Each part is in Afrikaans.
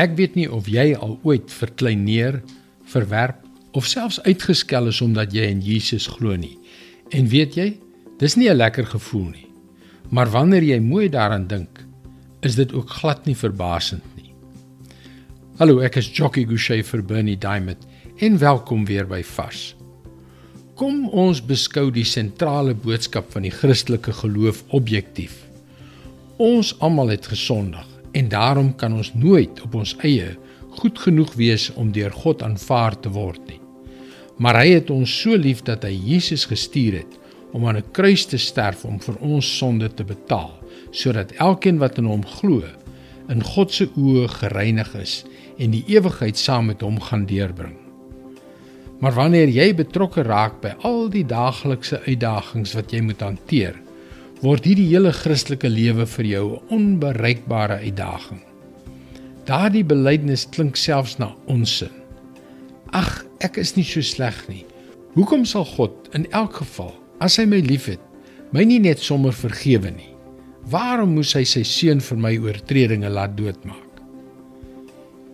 Ek weet nie of jy al ooit verkleineer, verwerp of selfs uitgeskel is omdat jy in Jesus glo nie. En weet jy, dis nie 'n lekker gevoel nie. Maar wanneer jy mooi daaraan dink, is dit ook glad nie verbasend nie. Hallo, ek is Jockey Gouchee vir Bernie Diamond en welkom weer by Vars. Kom ons beskou die sentrale boodskap van die Christelike geloof objektief. Ons almal het gesondig en daarom kan ons nooit op ons eie goed genoeg wees om deur God aanvaar te word nie. Maar hy het ons so lief dat hy Jesus gestuur het om aan 'n kruis te sterf om vir ons sonde te betaal, sodat elkeen wat in hom glo, in God se oë gereinig is en die ewigheid saam met hom gaan deurbring. Maar wanneer jy betrokke raak by al die daaglikse uitdagings wat jy moet hanteer, word hierdie hele Christelike lewe vir jou 'n onbereikbare uitdaging. Daardie belydenis klink selfs na onsin. Ag, ek is nie so sleg nie. Hoekom sal God in elk geval, as hy my liefhet, my nie net sommer vergewe nie? Waarom moes hy sy seun vir my oortredinge laat doodmaak?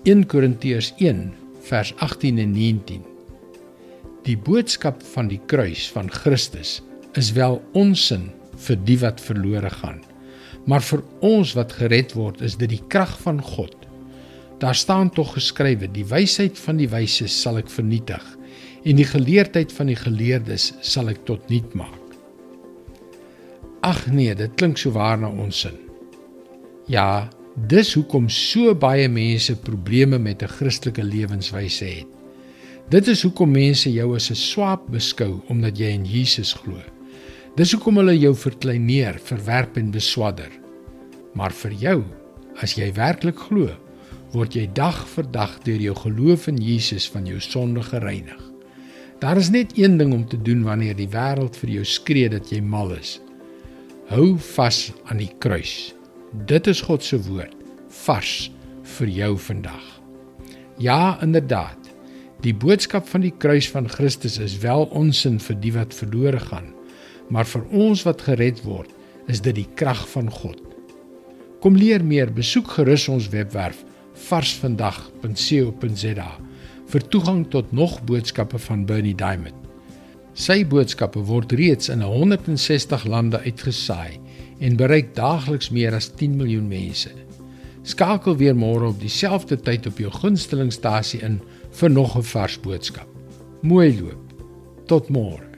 1 Korintiërs 1 vers 18 en 19. Die boodskap van die kruis van Christus is wel onsin vir die wat verlore gaan. Maar vir ons wat gered word, is dit die krag van God. Daar staan tog geskrywe: Die wysheid van die wyses sal ek vernietig en die geleerdheid van die geleerdes sal ek tot niet maak. Ag nee, dit klink so waar na ons sin. Ja, dis hoekom so baie mense probleme met 'n Christelike lewenswyse het. Dit is hoekom mense jou as 'n swaap beskou omdat jy in Jesus glo. Dis hoekom hulle jou verkleineer, verwerp en beswadder. Maar vir jou, as jy werklik glo, word jy dag vir dag deur jou geloof in Jesus van jou sonde gereinig. Daar is net een ding om te doen wanneer die wêreld vir jou skree dat jy mal is. Hou vas aan die kruis. Dit is God se woord, vars vir jou vandag. Ja, inderdaad. Die boodskap van die kruis van Christus is wel onsin vir die wat verlore gaan maar vir ons wat gered word, is dit die krag van God. Kom leer meer, besoek gerus ons webwerf varsvandag.co.za vir toegang tot nog boodskappe van Bernie Diamond. Sy boodskappe word reeds in 160 lande uitgesaai en bereik daagliks meer as 10 miljoen mense. Skakel weer môre op dieselfde tyd op jou gunstelingstasie in vir nog 'n vars boodskap. Mooi loop. Tot môre.